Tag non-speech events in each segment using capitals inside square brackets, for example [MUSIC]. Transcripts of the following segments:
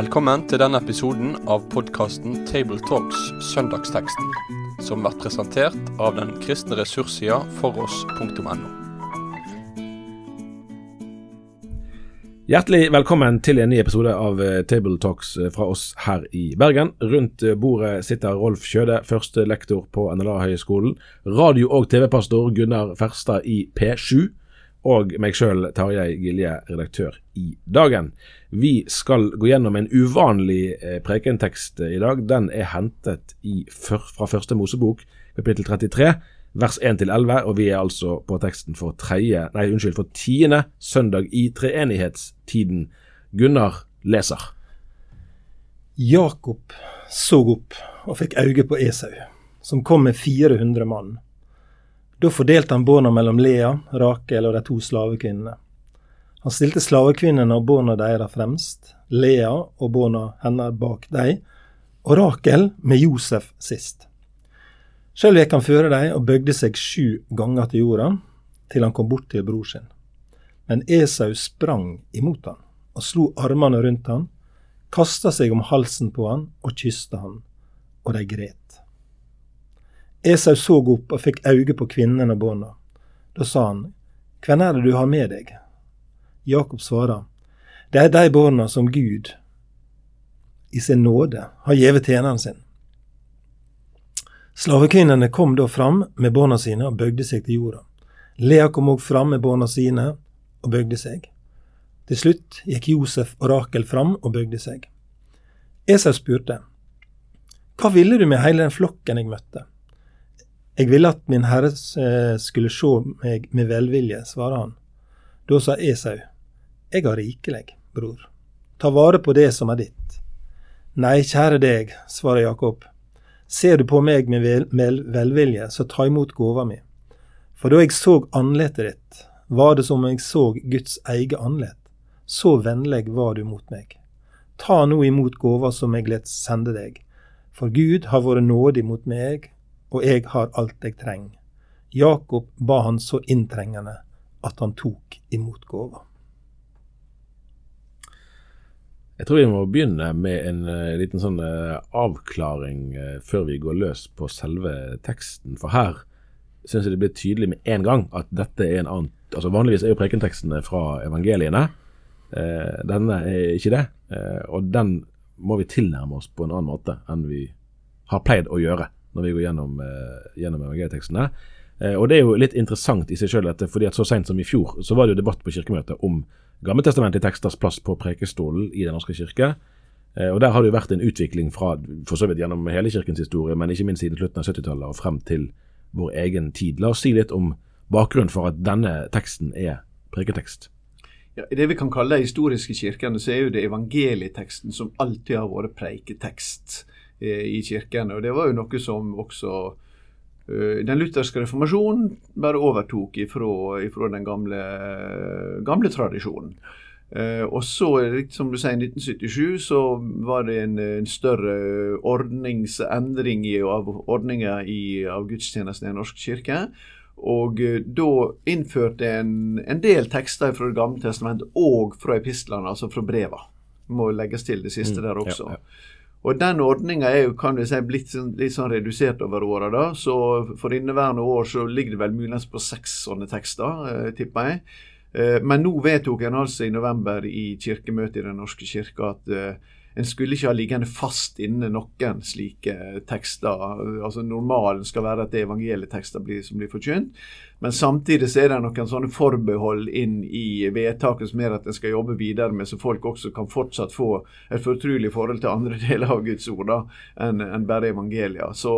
Velkommen til denne episoden av podkasten Tabletalks Søndagsteksten, som blir presentert av den kristne ressurssida foross.no. Hjertelig velkommen til en ny episode av eh, Tabletalks eh, fra oss her i Bergen. Rundt eh, bordet sitter Rolf Kjøde, første lektor på NLA-høgskolen, radio- og TV-pastor Gunnar Ferstad i P7 og meg sjøl, Tarjei Gilje, redaktør i Dagen. Vi skal gå gjennom en uvanlig eh, prekentekst i dag. Den er hentet i, fra første Mosebok, kapittel 33, vers 1-11, og vi er altså på teksten for treie, nei, unnskyld, for tiende søndag i treenighetstiden. Gunnar leser. Jakob så opp og fikk øye på Esau, som kom med 400 mann. Da fordelte han barna mellom Lea, Rakel og de to slavekvinnene. Han stilte slavekvinnene og barna deres fremst, Lea og barna hennes bak dem, og Rakel med Josef sist. Sjøl gikk han føre dem og bøgde seg sju ganger til jorda, til han kom bort til bror sin. Men Esau sprang imot han og slo armene rundt han, kasta seg om halsen på han og kysta han, og de gret. Esau så opp og fikk øye på kvinnen og barna. Da sa han, Hvem er det du har med deg? Jakob svarer, Det er de barna som Gud i sin nåde har gitt tjeneren sin. Slavekvinnene kom da fram med barna sine og bøgde seg til jorda. Lea kom òg fram med barna sine og bøgde seg. Til slutt gikk Josef og Rakel fram og bøgde seg. Esau spurte, Hva ville du med hele den flokken jeg møtte? Jeg ville at min herre eh, skulle se meg med velvilje, svarer han. Da sa Esau, Jeg har rikelig, bror. Ta vare på det som er ditt. Nei, kjære deg, svarer Jakob. Ser du på meg med vel, vel, velvilje, så ta imot gåva mi. For da jeg så andletet ditt, var det som om jeg så Guds eget andlet. Så vennlig var du mot meg. Ta nå imot gåva som jeg let sende deg. For Gud har vært nådig mot meg og jeg har alt jeg trenger. Jakob ba han så inntrengende at han tok imot gåva. Jeg tror vi må begynne med en uh, liten sånn uh, avklaring uh, før vi går løs på selve teksten. For her syns jeg det blir tydelig med en gang at dette er en annen altså Vanligvis er jo prekentekstene fra evangeliene. denne er ikke det. og den må vi tilnærme oss på en annen måte enn vi har pleid å gjøre når vi går gjennom, eh, gjennom evangelietekstene. Eh, og Det er jo litt interessant i seg sjøl, fordi at så seint som i fjor så var det jo debatt på kirkemøtet om gammeltestamentlige teksters plass på prekestolen i Den norske kirke. Eh, og Der har det jo vært en utvikling fra for så vidt gjennom hele kirkens historie, men ikke minst siden slutten av 70-tallet og frem til vår egen tid. La oss si litt om bakgrunnen for at denne teksten er preketekst. Ja, I det vi kan kalle de historiske kirkene, så er jo det evangelieteksten som alltid har vært preiketekst. Eh, i kirken. Og det var jo noe som også eh, den lutherske reformasjonen bare overtok ifra, ifra den gamle, gamle tradisjonen. Uh, og så, som du sier, i 1977 så var det en, en større ordningsendring i, av ordninga av gudstjenesten i Den norske kirke. Og da innførte en en del tekster fra Det gamle testamentet og fra epistlene, altså fra breva. Må legges til det siste mm, der også. Ja, ja. Og Den ordninga er jo kan vi si, blitt sånn, litt sånn redusert over åra. For inneværende år så ligger det vel muligens på seks sånne tekster, eh, tipper jeg. Eh, men nå vedtok en altså i november i kirkemøtet i Den norske kirke at eh, en skulle ikke ha liggende fast inne noen slike tekster. altså Normalen skal være at det er evangelietekster blir, som blir forkynt. Men samtidig så er det noen sånne forbehold inn i vedtaket som gjør at en skal jobbe videre med, så folk også kan fortsatt få et fortrolig forhold til andre [LAUGHS] deler av Guds ord da, enn en bare evangelia. Så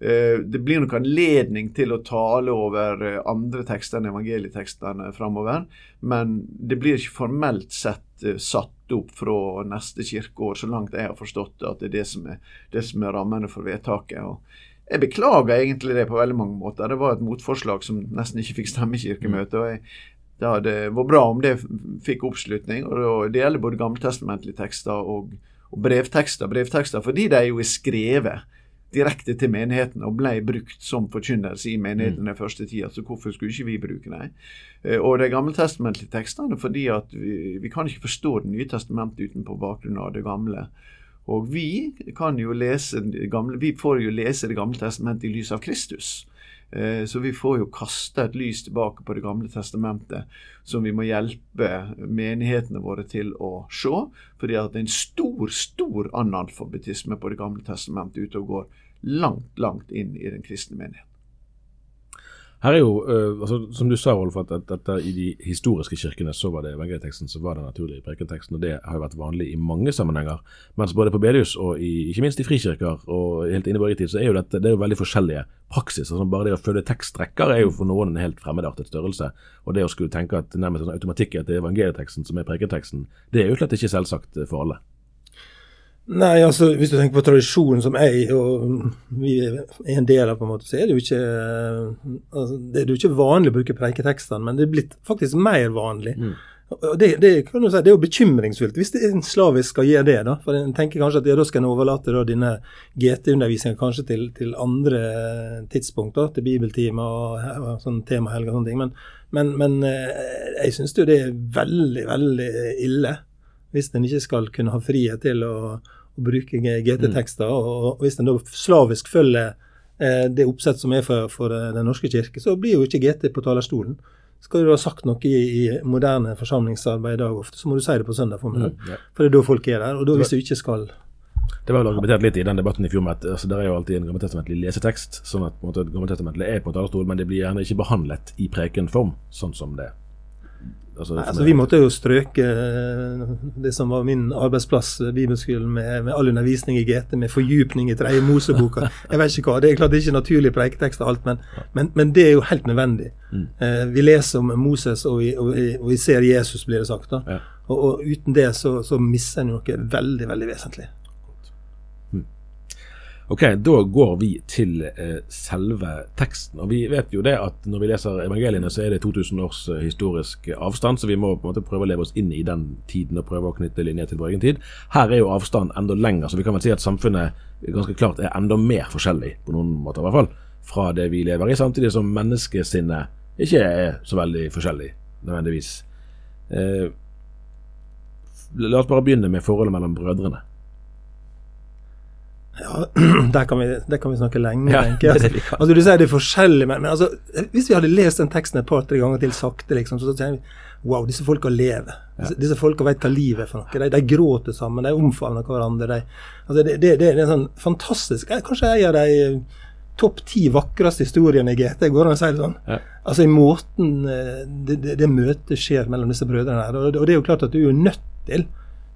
eh, det blir nok anledning til å tale over eh, andre tekster enn evangelietekstene framover. Men det blir ikke formelt sett eh, satt opp fra neste kirkeår, så langt jeg har forstått det, at det er det som er, det som er rammene for vedtaket. og jeg beklager egentlig det på veldig mange måter. Det var et motforslag som nesten ikke fikk stemme i kirkemøtet. og jeg, Det hadde vært bra om det fikk oppslutning. og Det gjelder både gammeltestamentlige tekster og, og brevtekster. Brevtekster fordi de jo er skrevet direkte til menigheten og ble brukt som forkynnelse i menigheten den første tida. Så hvorfor skulle ikke vi bruke dem? Eh, og de gammeltestamentlige tekstene fordi at vi, vi kan ikke forstå Det nye testamentet uten på bakgrunn av det gamle. Og vi kan jo lese det gamle, vi får jo lese Det gamle testamentet i lys av Kristus. Eh, så vi får jo kaste et lys tilbake på Det gamle testamentet, som vi må hjelpe menighetene våre til å se. Fordi at det er en stor, stor analfabetisme på Det gamle testamentet ute og går langt, langt inn i den kristne menigheten. Her er jo, uh, altså, Som du sa, Rolf, at, at, at, i de historiske kirkene så var det evangelieteksten som var den naturlige prekenteksten. og Det har jo vært vanlig i mange sammenhenger. Mens både på bedehus og i, ikke minst i frikirker og helt inne i borgertid, så er jo dette det er jo veldig forskjellige praksis. Altså, bare det å følge tekstrekker er jo for noen en helt fremmedartet størrelse. Og det å skulle tenke at nærmest en automatikk er at det er evangelieteksten som er prekenteksten, det er jo slett ikke selvsagt for alle. Nei, altså hvis du tenker på tradisjonen som jeg og vi er en del av, på en måte, så er det jo ikke altså, det er jo ikke vanlig å bruke preiketekstene, men det er blitt faktisk mer vanlig. Mm. Det, det, kan du si, det er jo bekymringsfullt hvis det er en slavisk skal gjøre det. da, for En tenker kanskje at ja, da skal en overlate da, denne GT-undervisninga kanskje til, til, andre tidspunkter, til bibeltimer og, og sånn temahelg og sånne ting. Men, men, men eh, jeg syns jo det er veldig, veldig ille hvis en ikke skal kunne ha frihet til å å bruke GT-tekster. Mm. Og, og, hvis en da slavisk følger eh, det oppsett som er for, for, eh, Den norske kirke, så blir jo ikke GT på talerstolen. Skal du ha sagt noe i, i moderne forsamlingsarbeid i dag ofte, så må du si det på søndag formiddag. Mm, ja. For det er da folk er der. Og da hvis du ikke skal det var vel argumentert litt i den debatten i fjor med at altså, det er jo alltid en gammeltestamentlig lesetekst. sånn at gammeltestamentlig er på talerstolen, men det blir gjerne ikke behandlet i prekenform, sånn som det Altså, altså, vi måtte jo strøke eh, det som var min arbeidsplass, eh, bibelskolen, med, med all undervisning i GT, med fordypning i tredje Moseboka. Jeg vet ikke hva. Det er klart det er ikke naturlig preiketekst og alt, men, men, men, det er jo helt nødvendig. Mm. Eh, vi leser om Moses, og vi, og, vi, og vi, ser Jesus, blir det sagt. da. Ja. Og, og, uten det så, så mister en noe veldig, veldig vesentlig. Ok, Da går vi til eh, selve teksten. og Vi vet jo det at når vi leser evangeliene, så er det 2000 års eh, historisk avstand, så vi må på en måte prøve å leve oss inn i den tiden og prøve å knytte linjer til vår egen tid. Her er jo avstanden enda lenger, så vi kan vel si at samfunnet ganske klart er enda mer forskjellig, på noen måter i hvert fall, fra det vi lever i, samtidig som menneskesinnet ikke er så veldig forskjellig, nødvendigvis. Eh, la oss bare begynne med forholdet mellom brødrene. Ja, [CLEARS THROAT] der kan, vi, der kan vi snakke lenge, ja, tenker jeg. [LAUGHS] Altså, altså, du sier det er forskjellig, men, men altså, hvis vi hadde lest den teksten et par-tre ganger til sakte, liksom, så sier vi wow, disse folka lever. Disse, disse folka vet hva livet er for noe. De, de gråter sammen, de omfavner hverandre. De, altså, det, det, det, er en sånn fantastisk Kanskje en av de eh, topp ti vakreste historiene i GT, går det an å si det sånn? Ja. Altså i måten eh, det, det, møtet skjer mellom disse brødrene her. Og, og det er jo klart at du er nødt til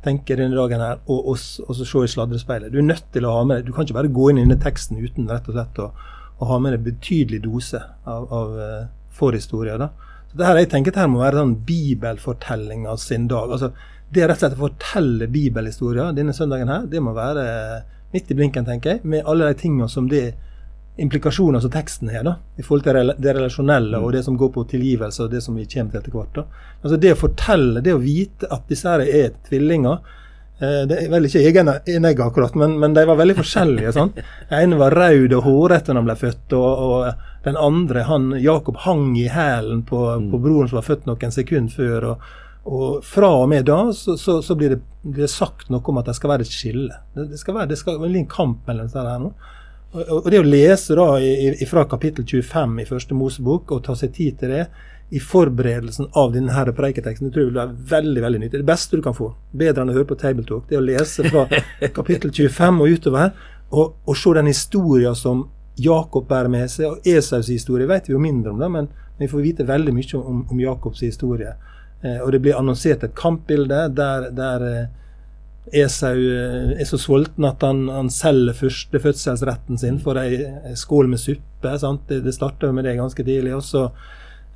tenker denne dagen her, og, og, og, så se i sladrespeilet. Du er nødt til å ha med deg, du kan ikke bare gå inn i denne teksten uten rett og slett å, å ha med deg betydelig dose av, av uh, forhistorie. da. Så det her, jeg tenker dette må være sånn av sin dag. altså Det rett og slett å fortelle bibelhistorier denne søndagen her, det må være midt i blinken, tenker jeg, med alle de tingene som det implikasjoner som teksten har, da, i forhold til det relasjonelle og det som går på tilgivelse og det som vi kommer til etter hvert. da. Altså Det å fortelle, det å vite at disse her er tvillinger eh, Det er vel ikke egenegg akkurat, men, men, de var veldig forskjellige. sånn. Den ene var rød og hårete da han ble født, og, og, den andre, han, Jakob, hang i hælen på, mm. på, broren som var født noen sekunder før. og og fra og med da så, så, så blir, det, blir, det, sagt noe om at det skal være et skille. Det, det skal være, det skal være en kamp mellom disse her nå. Og det å lese da fra kapittel 25 i første Mosebok, og ta seg tid til det i forberedelsen av denne preiketeksten, det tror jeg vil være veldig veldig nyttig. Det beste du kan få, bedre enn å høre på Tabletalk, det å lese fra [LAUGHS] kapittel 25 og utover, og, og se den historien som Jakob bærer med seg. Og Esaus historie vet vi jo mindre om, det, men vi får vite veldig mye om, om Jakobs historie. Eh, og det blir annonsert et kampbilde der, der eh, Esau eh, er så sulten at han, han selger førstefødselsretten sin for ei, skål med suppe. Sant? Det, det starta med det ganske tidlig. Også,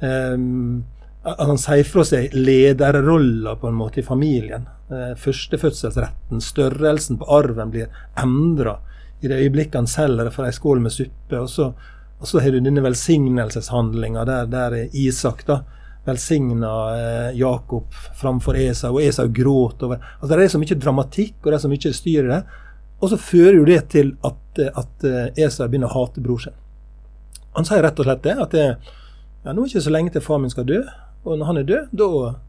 um, han sier fra seg lederrolla på en måte i familien. Uh, førstefødselsretten, størrelsen på arven, blir endra i det øyeblikket han selger det for ei skål med suppe. Og så har du denne velsignelseshandlinga der, der Isak da, velsigna eh, Jakob framfor Esau, og Esau gråt over altså Det er så mye dramatikk og det er så mye styr i det. Og så fører jo det til at, at Esau begynner å hate bror sin. Han sier rett og slett det, at det, ja, nå er det ikke så lenge til far min skal dø, og når han er død,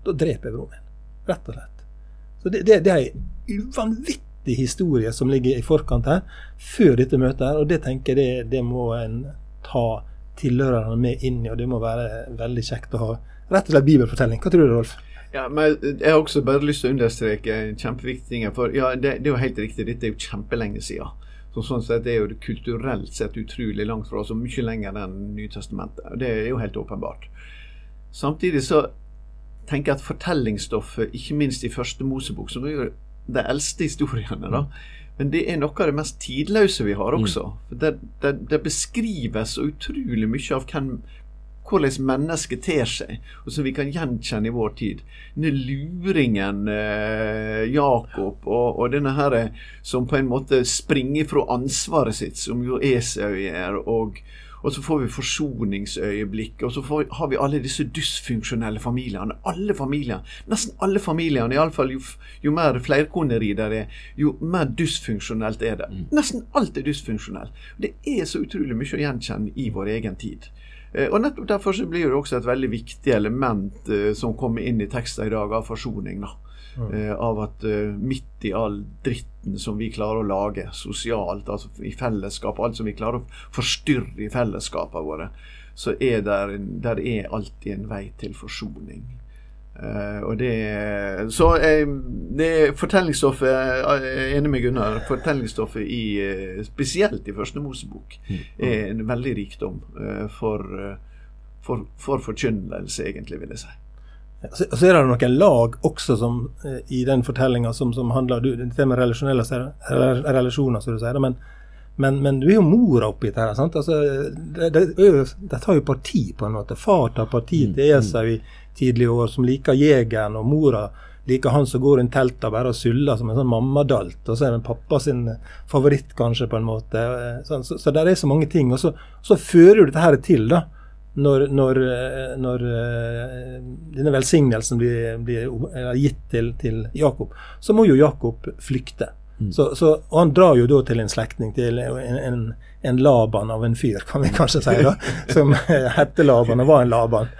da dreper jeg broren min. Rett og slett. Så det, det, det er en vanvittig historie som ligger i forkant her, før dette møtet her, og det tenker jeg det, det må en ta tilhørerne med inn i, og det må være veldig kjekt å ha rett og slett bibelfortelling. Hva tror du, Rolf? Ja, men Jeg har også bare lyst til å understreke kjempeviktige ting. For ja, det, det, er jo helt riktig, dette er jo kjempelenge siden. Så sånn sett er jo det kulturelt sett utrolig langt fra oss, og mye lenger enn Nytestamentet. Det er jo helt åpenbart. Samtidig så tenker jeg at fortellingsstoffet, ikke minst i Første Mosebok, som er jo de eldste historiene, da, men det er noe av det mest tidløse vi har også. Mm. Det, det, det, beskrives så utrolig mye av hvem, hvordan mennesket ter seg, og som vi kan gjenkjenne i vår tid. Denne luringen eh, Jakob og, og, denne her som på en måte springer fra ansvaret sitt, som jo Esau gjør. og og så får vi forsoningsøyeblikk, og så får, har vi alle disse dysfunksjonelle familiene. Alle familier, Nesten alle familiene, iallfall jo, jo mer flerkoneri det er, jo mer dysfunksjonelt er det. Mm. Nesten alt er dysfunksjonelt. Det er så utrolig mye å gjenkjenne i vår egen tid. Eh, og nettopp Derfor så blir det også et veldig viktig element eh, som kommer inn i teksten i dag, av forsoning. da. Mm. Eh, av at midt i all dritten som vi klarer å lage sosialt, altså i fellesskap, alt som vi klarer å forstyrre i fellesskapene våre, så er der, der er alltid en vei til forsoning. Uh, og det, så uh, det fortellingsstoffet Jeg er enig med Gunnar. Fortellingsstoffet i, uh, spesielt i Første Mosebok mm. er en veldig rikdom for, for, for forkynnelse, egentlig, vil jeg si. Så, så er det noen lag også som, i den fortellinga som, som, handler du, det med relasjonelle relasjoner, som du sier. Men, men, men, du er jo mora oppi dette. sant? Altså, det, det, det, tar jo parti, på en måte. Far tar parti mm. til Esau i tidlige år, som liker jegeren, og mora liker han som går rundt teltet bare og suller som en sånn mammadalt. Og så er det pappa sin favoritt, kanskje, på en måte. Så, så, så det er så mange ting. Og så, så fører du dette her til, da. Når, når, når denne velsignelsen blir, blir gitt til, til, Jakob, så må jo Jakob flykte. Mm. Så, så, og han drar jo da til en slektning, til en, en en Laban av en fyr, kan vi kanskje si. da, [LAUGHS] Som hette Laban og var en Laban,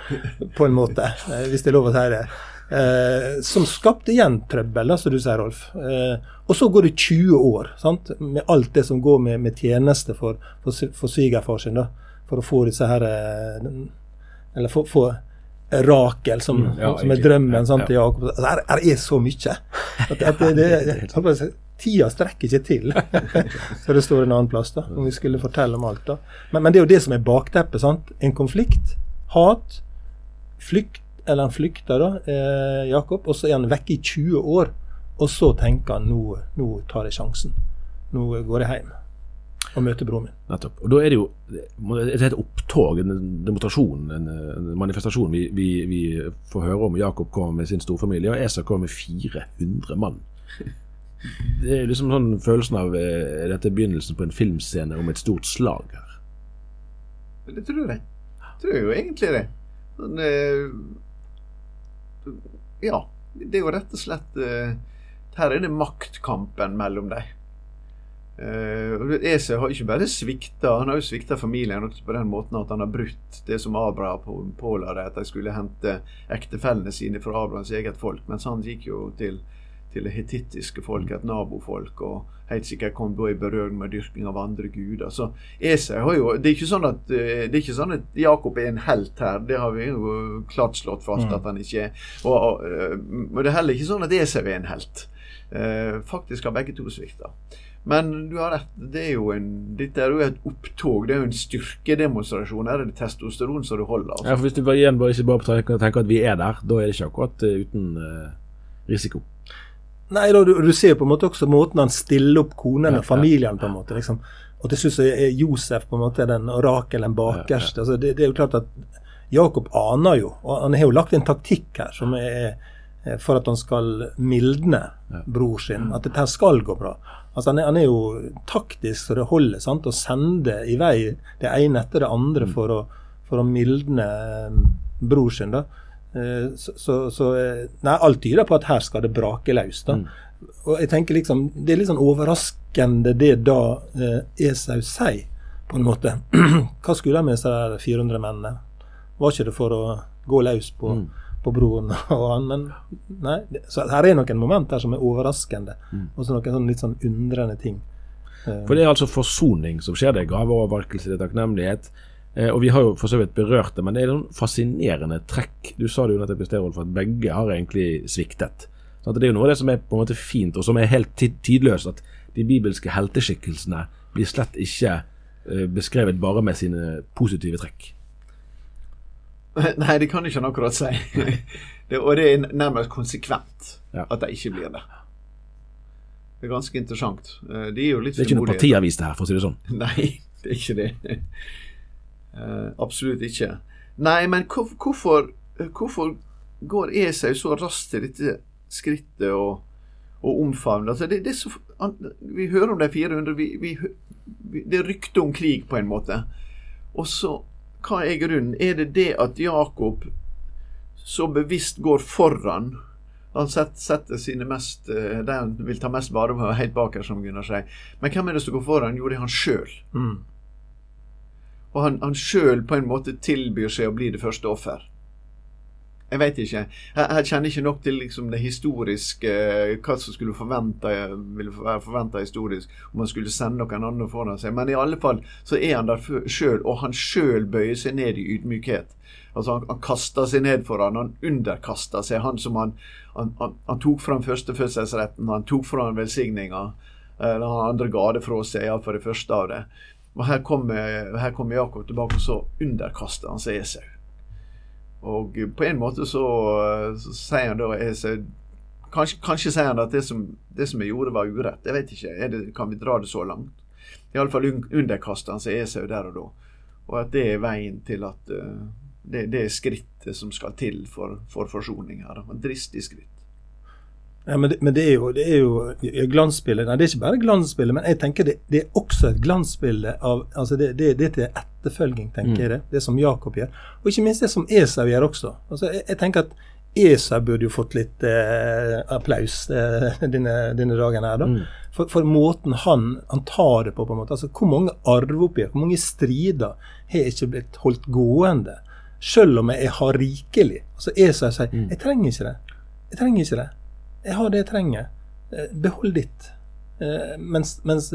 på en måte, eh, hvis det er lov å si det. Eh, som skapte igjen trøbbel, som du sier, Rolf. Eh, og så går det 20 år sant? med alt det som går med, med tjeneste for, for, for svigerfar sin, da, for å få disse her eh, Eller få Rakel, som, mm, ja, som er drømmen sant, til Jakob. Altså, her, her, er så mye. At, at det, det, det, tida strekker ikke til. [LAUGHS] så det står en annen plass, da, om vi skulle fortelle om alt. da. Men, men det er jo det som er bakteppet. sant? En konflikt, hat, flykt, eller han flykter, da, eh, Jakob, og så er han vekke i 20 år. Og så tenker han nå, nå tar jeg sjansen. Nå går jeg hjem og møter broren min. Nettopp. Og Da er det jo et helt opptog, en demonstrasjon, en, en manifestasjon. Vi, vi, vi, får høre om Jakob kommer med sin storfamilie, og Esa kommer med 400 mann. Det er liksom sånn følelsen av eh, dette er begynnelsen på en filmscene om et stort slag her. Det tror jeg. Tror Jeg jo egentlig det. Sånn, eh, ja. Det er jo rett og slett eh, Her er det maktkampen mellom dem. Uh, Esau har ikke bare svikta, han har jo svikta familien også på den måten at han har brutt det som Abraham påla dem, at de skulle hente ektefellene sine fra Abrahams eget folk. Mens han gikk jo til til det hetittiske folk, et nabofolk, og helt sikkert kom da i berøring med dyrking av andre guder. Så Esau har jo Det er ikke sånn at, eh, det er ikke sånn at Jakob er en helt her, det har vi jo klart slått fast mm. at han ikke er. Og, og, eh, og, det er heller ikke sånn at Esau er en helt. Uh, faktisk har begge to svikta. Men du har rett, det er jo en, dette er jo et opptog, det er jo en styrkedemonstrasjon. Her er det testosteron som du holder. Altså. Ja, for Hvis du bare igjen bare ikke bare tenker at vi er der, da er det ikke akkurat uten uh, risiko. Nei, da, du, du, ser på en måte også måten han stiller opp konene og familien på en måte. liksom. Og til slutt er Josef på en måte den, orakel, Rakel den bakerste. Altså, det, det, er jo klart at Jakob aner jo, og han har jo lagt en taktikk her som er for at han skal mildne bror sin. At dette skal gå bra. Altså han, er, han er jo taktisk så det holder. sant, Å sende i vei det ene etter det andre mm. for å, for å mildne bror sin. da. Eh, så, så, så eh, Nei, alt tyder på at her skal det brake løs. da. Mm. Og jeg tenker liksom, Det er litt sånn overraskende det da eh, Esau sier, på en måte. [CLEARS THROAT] Hva skulle de med disse der 400 mennene? Var ikke det for å gå løs på, Mm. på broren [LAUGHS] og han? Men nei. Så her er noen moment her som er overraskende, Mm. og så noen sånn litt sånn undrende ting. For det er altså forsoning som skjer. Det er gaveovervarkelse, det er takknemlighet. Eh, og vi har jo for så vidt berørt det, men det er noen fascinerende trekk. Du sa det jo nettopp i sted, Rolf, at begge har egentlig sviktet. At det er jo noe av det som er på en måte fint, og som er helt ti- tidløst, at de bibelske helteskikkelsene blir slett ikke eh, beskrevet bare med sine positive trekk. [LAUGHS] Nei, det kan ikke ikke akkurat si. [LAUGHS] det, og det er nærmest konsekvent Ja. at de ikke blir det. Det er ganske interessant. Eh, De er jo litt Det er ikke noe partiavis det her, for å si det sånn. [LAUGHS] Nei, det er ikke det. Eh, absolutt ikke. Nei, men hvor- hvorfor, hvorfor går Esau så raskt til dette skrittet og, og omfavner? Altså, det, det så, vi hører om de 400, vi, vi, det er rykte om krig på en måte. Og så, hva er grunnen? Er det det at Jakob så bevisst går foran? Han setter sine mest De han vil ta mest vare på, helt bakerst, som Gunnar sier. Men hvem er det som går foran? Jo, det er han sjøl. mm. Og han, han sjøl på en måte tilbyr seg å bli det første offer. Jeg vet ikke. Jeg, kjenner ikke nok til liksom det historiske, eh, hva som skulle forvente, ville være forventa historisk, om han skulle sende noen andre foran seg. Men i alle fall så er han der sjøl, og han sjøl bøyer seg ned i ydmykhet. Altså han, han kaster seg ned for han, han underkaster seg. Han som han, han, han, tok fram førstefødselsretten, han tok fram velsigninga. Han andre ga det fra seg, iallfall det første av det. Og her kommer, her Jakob tilbake, og så underkaster han seg Esau. Og på en måte så, så sier han da Esau Kanskje, kanskje sier han at det som, det som jeg gjorde, var urett. Jeg vet ikke. Det, kan vi dra det så langt? Iallfall underkaster han seg Esau der og da. Og at det er veien til at uh, det, det er skrittet som skal til for, for forsoning her. Et dristig skritt. Ja, men, det, men det er jo, det er jo glansbildet. Nei, det er ikke bare glansbildet, men jeg tenker det, det er også et glansbilde av altså det, det, det er til etterfølging, tenker jeg det. Det som Jakob gjør. Og ikke minst det som Esau gjør også. Altså, jeg, jeg tenker at Esau burde jo fått litt eh, applaus eh, [LAUGHS] denne, denne dagen her, da. For, for måten han, han tar det på, på en måte. Altså, hvor mange arveoppgjør, hvor mange strider har ikke blitt holdt gående? Selv om jeg har rikelig. Altså Esau sier jeg trenger ikke det. Jeg trenger ikke det. Jeg har det jeg trenger. Eh, Behold ditt. Eh, Mens, mens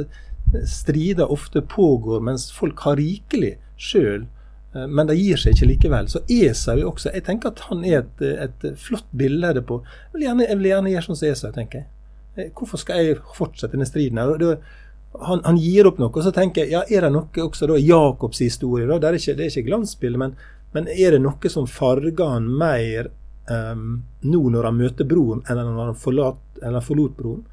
strider ofte pågår mens folk har rikelig sjøl, men de gir seg ikke likevel. Så Esau også Jeg tenker at han er et, et flott bilde på jeg vil, gjerne, jeg vil gjerne gjøre sånn som Esau, tenker jeg. Eh, Hvorfor skal jeg fortsette denne striden her? Han, han gir opp noe, og så tenker jeg ja, er det noe også da Jakobs historie? da, Det er ikke, det ikke glansbilde, men, men er det noe som farger han mer ehm, nå når han møter broren, eller når han forlat, eller forlot broren?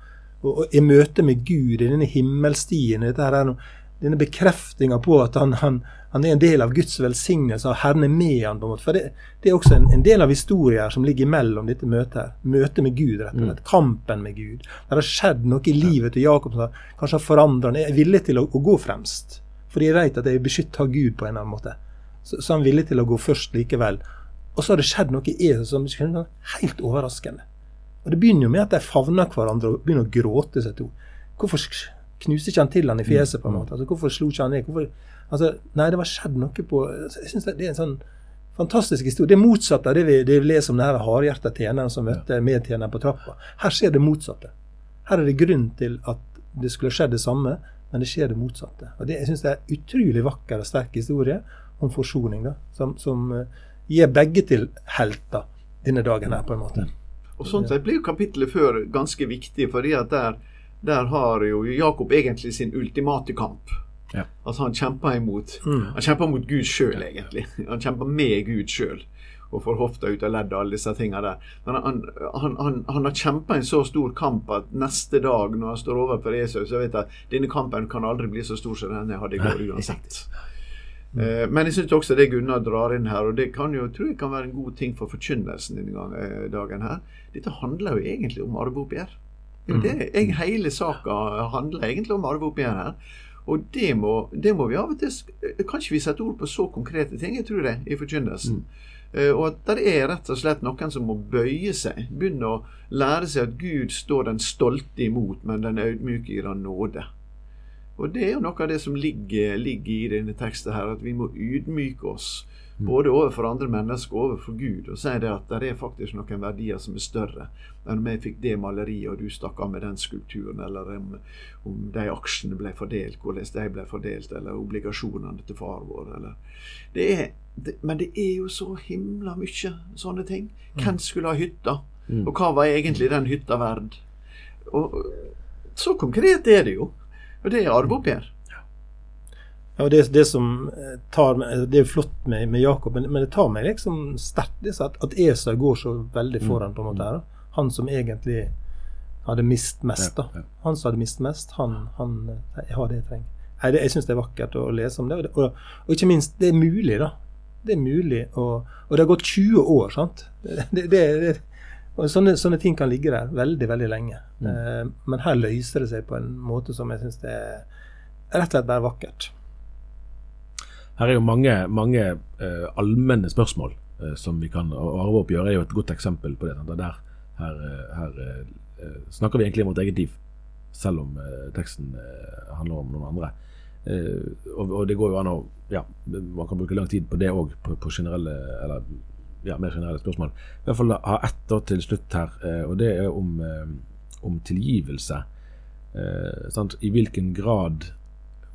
Og, og i møte med Gud, i denne himmelstien, her, noe- denne bekreftinga på at han, han, han er en del av Guds velsignelse, og Herren er med han på en måte. For det, det er også en, en del av historien som ligger mellom dette møtet. her. Møtet med Gud, rett og slett. Kampen med Gud. Det har skjedd noe i livet til Jakob som kanskje har forandra han. Er villig til å, å gå fremst. Fordi jeg vet at jeg er beskytta av Gud på en eller annen måte. Så, så han er villig til å gå først likevel. Og så har det skjedd noe i Esau som er helt overraskende. Og Det begynner jo med at de favner hverandre og begynner å gråte seg to. Hvorfor knuste ikke han til han i fjeset? på en måte? Altså, hvorfor slo ikke han ned? Hvorfor, altså, nei, det var skjedd noe på Jeg synes det, er en sånn fantastisk historie. Det er motsatt av det vi, det vi leser om den hardhjerta tjeneren som møtte medtjeneren på trappa. Her skjer det motsatte. Her er det grunn til at det skulle skjedd det samme, men det skjer det motsatte. Og det, Jeg syns det er en utrolig vakker og sterk historie om forsoning, da, som, som gir begge til helter denne dagen her, på en måte. Og sånn sett blir jo kapittelet før ganske viktig, fordi at der, der har jo Jakob egentlig sin ultimate kamp. Ja. Altså Han kjemper imot Mm. Han kjemper mot Gud sjøl, egentlig. Han kjemper med Gud sjøl. Og får hofta ut av leddet og alle disse tinga der. Men han, han, han, han har kjempa en så stor kamp at neste dag, når han står overfor Esau, så vet jeg at denne kampen kan aldri bli så stor som den jeg hadde i går uansett. Eh, Men jeg syns også det Gunnar drar inn her, og det kan jo, tror jeg kan være en god ting for forkynnelsen denne eh, dagen her. Dette handler jo egentlig om arveoppgjør. Jeg, hele saka handler egentlig om arveoppgjør her. Og det må, det må vi av og til sk- Kan ikke vi sette ord på så konkrete ting, jeg tror det, i forkynnelsen. Eh, og at det er rett og slett noen som må bøye seg. Begynne å lære seg at Gud står den stolte imot, men den ødmyke gir han nåde. Og det er jo noe av det som ligger, ligger i denne teksten her, at vi må ydmyke oss. Både overfor andre mennesker og overfor Gud. Og si det at det er faktisk noen verdier som er større enn om jeg fikk det maleriet og du stakk av med den skulpturen, eller om, om de aksjene ble fordelt, hvordan de ble fordelt, eller obligasjonene til far vår, eller det er, det, Men det er jo så himla mye sånne ting. Hvem skulle ha hytta? Og hva var egentlig den hytta verd? Og så konkret er det jo. Og det er arveoppgjør. Ja, og det, det som eh, tar meg, det er flott med, med Jakob, men, men, det tar meg liksom sterkt at, at Esau går så veldig foran. på en måte her. Han som egentlig hadde mist mest. da. Han som hadde mist mest, han, han har det jeg trenger. Jeg, det, jeg syns det er vakkert å lese om det. Og, og, og, ikke minst, det er mulig, da. Det er mulig. Og, og det har gått 20 år, sant. Det, det, det, og sånne, sånne, ting kan ligge der veldig, veldig lenge. Mm. Eh, men her løser det seg på en måte som jeg syns er rett og slett bare vakkert. Her er jo mange, mange uh, allmenne spørsmål uh, som vi kan og Arveoppgjør er jo et godt eksempel på det. Der, her, eh, her uh, snakker vi egentlig om vårt eget liv, selv om teksten handler om noen andre. Og, og, det går jo an å ja, Man kan bruke lang tid på det òg, på, på, generelle eller ja, mer generelle spørsmål. I hvert fall ha ett da til slutt her, og det er om, om tilgivelse. I hvilken grad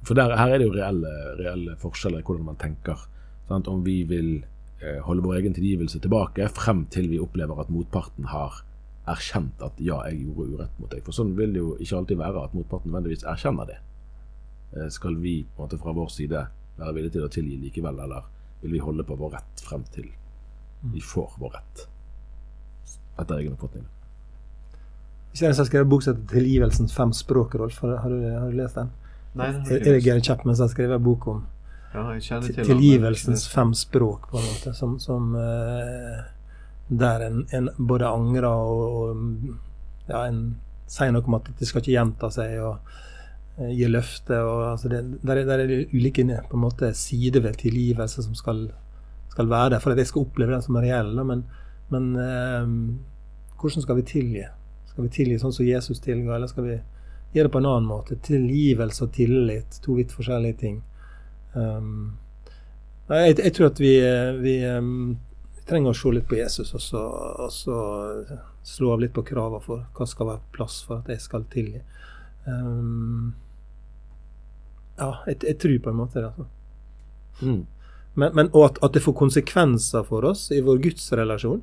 for der, her er det jo reelle, reelle forskjeller i hvordan man tenker. Sant? Om vi vil eh, holde vår egen tilgivelse tilbake frem til vi opplever at motparten har erkjent at ja, jeg gjorde urett mot deg. For sånn vil det jo ikke alltid være at motparten nødvendigvis erkjenner det. Eh, skal vi på en måte fra vår side være villige til å tilgi likevel, eller vil vi holde på vår rett frem til vi får vår rett? Etter egen oppfatning. Som har skrevet bok som heter 'Tilgivelsens fem språk', Rolf. Har, har, du, har du lest den? Nei, er det Gary Chapman som har skrevet bok om ja, til tilgivelsens fem språk, på en måte, som, som uh, der en, en, både angrer og, og ja, en sier noe om at det skal ikke gjenta seg, og uh, gir løfte. Og, altså det, der, er, der er det ulike på en måte, sider ved tilgivelse som skal, skal være der, for at jeg skal oppleve den som er reell. Men, men eh, hvordan skal vi tilgi? Skal vi tilgi sånn som Jesus tilga, eller skal vi gjøre det på en annen måte. Tilgivelse og tillit, to vidt forskjellige ting. Um, jeg, jeg, tror at vi, vi, um, vi, trenger å se litt på Jesus og så, og så slå av litt på kravene for hva skal være plass for at jeg skal tilgi. Um, ja, jeg, jeg, tror på en måte det. altså. Mm. Men, men, og at, at, det får konsekvenser for oss i vår gudsrelasjon.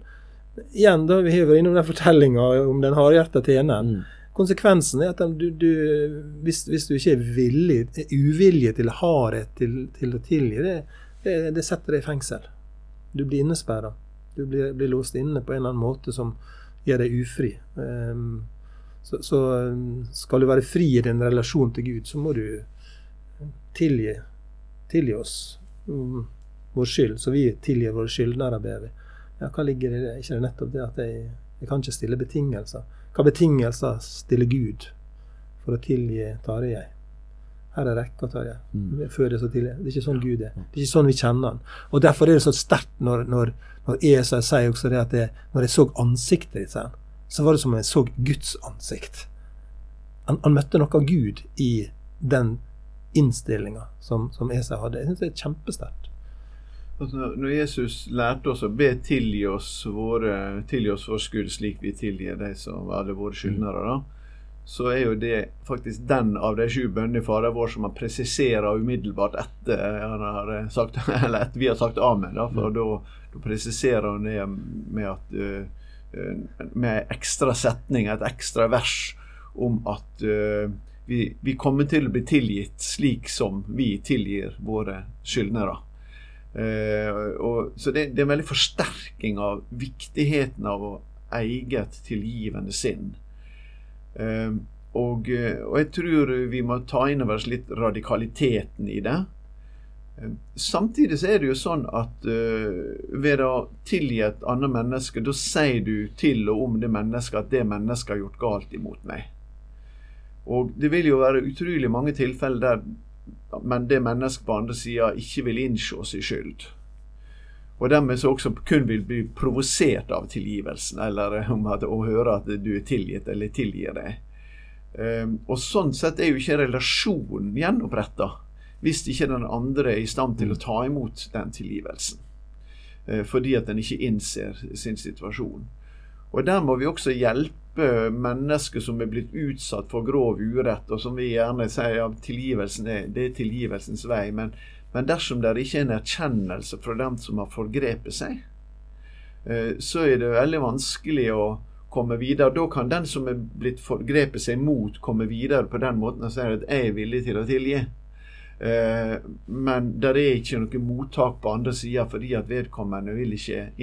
Igjen, da vi har vært innom den fortellinga om den hardhjerta tjeneren. Mm konsekvensen er at du, du, hvis, hvis, du ikke er villig, er uvilje til hardhet til, til å tilgi, det, det, det, setter deg i fengsel. Du blir innesperra. Du blir, blir, låst inne på en eller annen måte som gjør deg ufri. Um, så, så, skal du være fri i din relasjon til Gud, så må du tilgi, tilgi oss um, vår skyld. Så vi tilgir våre skyldnere, ber vi. Ja, hva ligger i det? Ikke det nettopp det at jeg, jeg kan ikke stille betingelser? Hva betingelser stiller Gud for å tilgi Tarjei? Her er rekka, Tarjei. Mm. Før det så tidlig. Det er ikke sånn Gud er. Det er ikke sånn vi kjenner han. Og Derfor er det så sterkt når, når, når Esa sier også det at det, når jeg så ansiktet ditt, sier så var det som om jeg så Guds ansikt. Han, han møtte noe av Gud i den innstillinga som, som Esa hadde. Jeg syns det er kjempesterkt. Altså, når Jesus lærte oss å be tilgi oss våre tilgi oss vår skyld slik vi tilgir de som alle våre skyldnere, da, så er jo det faktisk den av de sju bønnene i Fader vår som han presiserer umiddelbart etter, han har sagt, [LAUGHS] eller etter vi har sagt amen. Da, for da, da presiserer han det med at uh, med ekstra setning, et ekstra vers om at vi, vi, kommer til å bli tilgitt slik som vi tilgir våre skyldnere. Uh, og, så det, det, er en veldig forsterking av viktigheten av å eie et tilgivende sinn. Uh, og, eh, og, jeg tror vi må ta inn over oss litt radikaliteten i det. Uh, samtidig så er det jo sånn at ved å tilgi et annet menneske, da sier du til og om det mennesket at det mennesket har gjort galt imot meg. Og det vil jo være utrolig mange tilfeller der men det mennesket på andre sida ikke vil innse sin skyld. Og dermed så også kun vil bli provosert av tilgivelsen, eller om at, å høre at du er tilgitt eller tilgir deg. Um, og sånn sett er jo ikke relasjonen gjenoppretta hvis ikke den andre er i stand til å ta imot den tilgivelsen. Uh, fordi at den ikke innser sin situasjon. Og der må vi også hjelpe mennesker som er blitt utsatt for grov urett, og som vi gjerne sier at tilgivelsen er, det er tilgivelsens vei. Men, men dersom det ikke er en erkjennelse fra dem som har forgrepet seg, uh, så er det veldig vanskelig å komme videre. Da kan den som er blitt forgrepet seg mot, komme videre på den måten og si at 'jeg er villig til å tilgi'. Eh, men det er ikke noe mottak på andre sida fordi at vedkommende vil ikke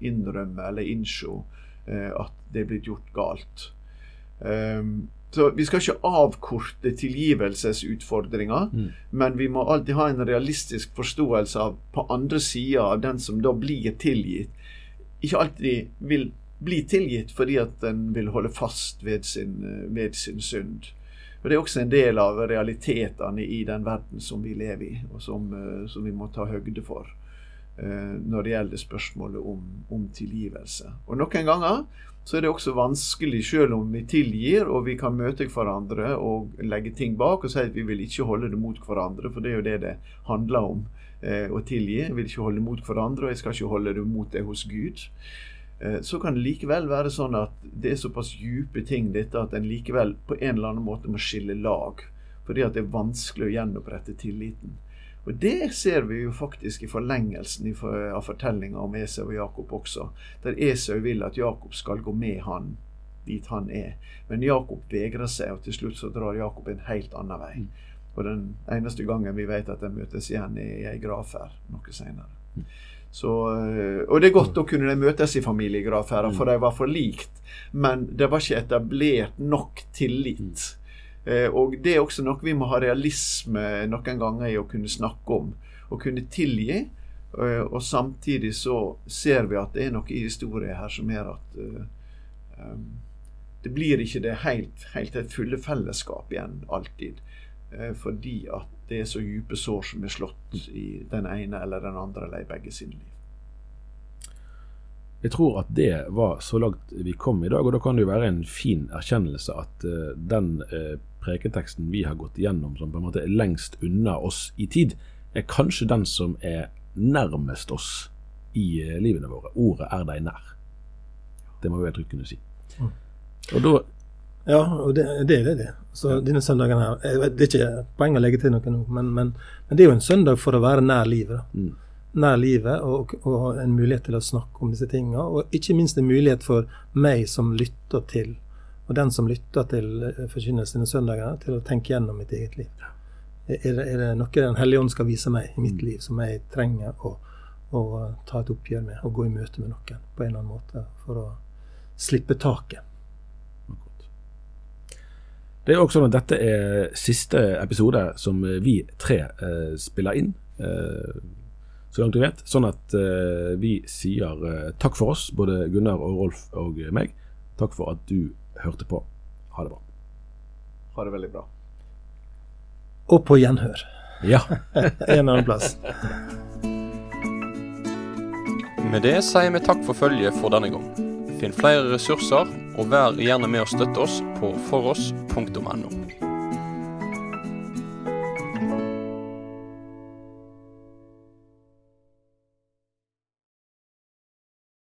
innrømme eller innse eh, at det er blitt gjort galt. Um, så Vi skal ikke avkorte tilgivelsesutfordringer, mm. men vi må alltid ha en realistisk forståelse av på andre sida av den som da blir tilgitt, ikke alltid vil bli tilgitt fordi at en vil holde fast ved sin, ved sin synd. Og Det er også en del av realitetene i den verden som vi lever i, og som, eh, som vi må ta høgde for uh, når det gjelder spørsmålet om, om, tilgivelse. Og Noen ganger så er det også vanskelig, selv om vi tilgir og vi kan møte hverandre og legge ting bak og si at vi vil ikke holde det mot hverandre, for det er jo det det handler om. eh, å tilgi. Jeg vil ikke holde det mot hverandre, og jeg skal ikke holde det mot det hos Gud. Eh, så kan det likevel være sånn at det er såpass dype ting dette at en likevel på en eller annen måte må skille lag. Fordi at det er vanskelig å gjenopprette tilliten. Og Det ser vi jo faktisk i forlengelsen av fortellinga om Esau og Jakob også. Der Esau vil at Jakob skal gå med han dit han er. Men Jakob vegrer seg, og til slutt så drar Jakob en helt annen vei. Og den eneste gangen vi vet at de møtes igjen, er i ei gravferd noe seinere. Så, eh, og det er godt å kunne de møtes i familiegravferder, for de var for likt. Men det var ikke etablert nok tillit. Eh, og det er også noe vi må ha realisme noen ganger i å kunne snakke om. Å kunne tilgi. Eh, og samtidig så ser vi at det er noe i historien her som gjør at um, det blir ikke det helt, helt fulle fellesskap igjen alltid. Fordi at det er så dype sår som er slått i den ene eller den andre eller i begge sine liv. Jeg tror at det var så langt vi kom i dag, og da kan det jo være en fin erkjennelse at den prekenteksten vi har gått igjennom som på en måte er lengst unna oss i tid, er kanskje den som er nærmest oss i uh, livene våre. Ordet er deg nær. Det må vi trygt kunne si. Og da ja, og det, det er det. Så ja. denne søndagen her Det er ikke poeng å legge til noe nå, men, men, men, det er jo en søndag for å være nær livet. Mm. Nær livet og, og, en mulighet til å snakke om disse tingene. Og ikke minst en mulighet for meg som lytter til, og den som lytter til eh, forkynnelsen denne søndagen, til å tenke gjennom mitt eget liv. Er det, er det noe Den hellige ånd skal vise meg i mitt liv som jeg trenger å, å ta et oppgjør med, og gå i møte med noen på en eller annen måte for å slippe taket? Det er også sånn at dette er siste episode som vi tre eh, spiller inn, eh, så langt vi vet. Sånn at eh, vi sier eh, takk for oss, både Gunnar og Rolf og meg. Takk for at du hørte på. Ha det bra. Ha det veldig bra. Og på gjenhør. Ja. [LAUGHS] en annen plass. Med det sier vi takk for følget for denne gang. Finn flere ressurser og vær gjerne med å støtte oss på foross.no.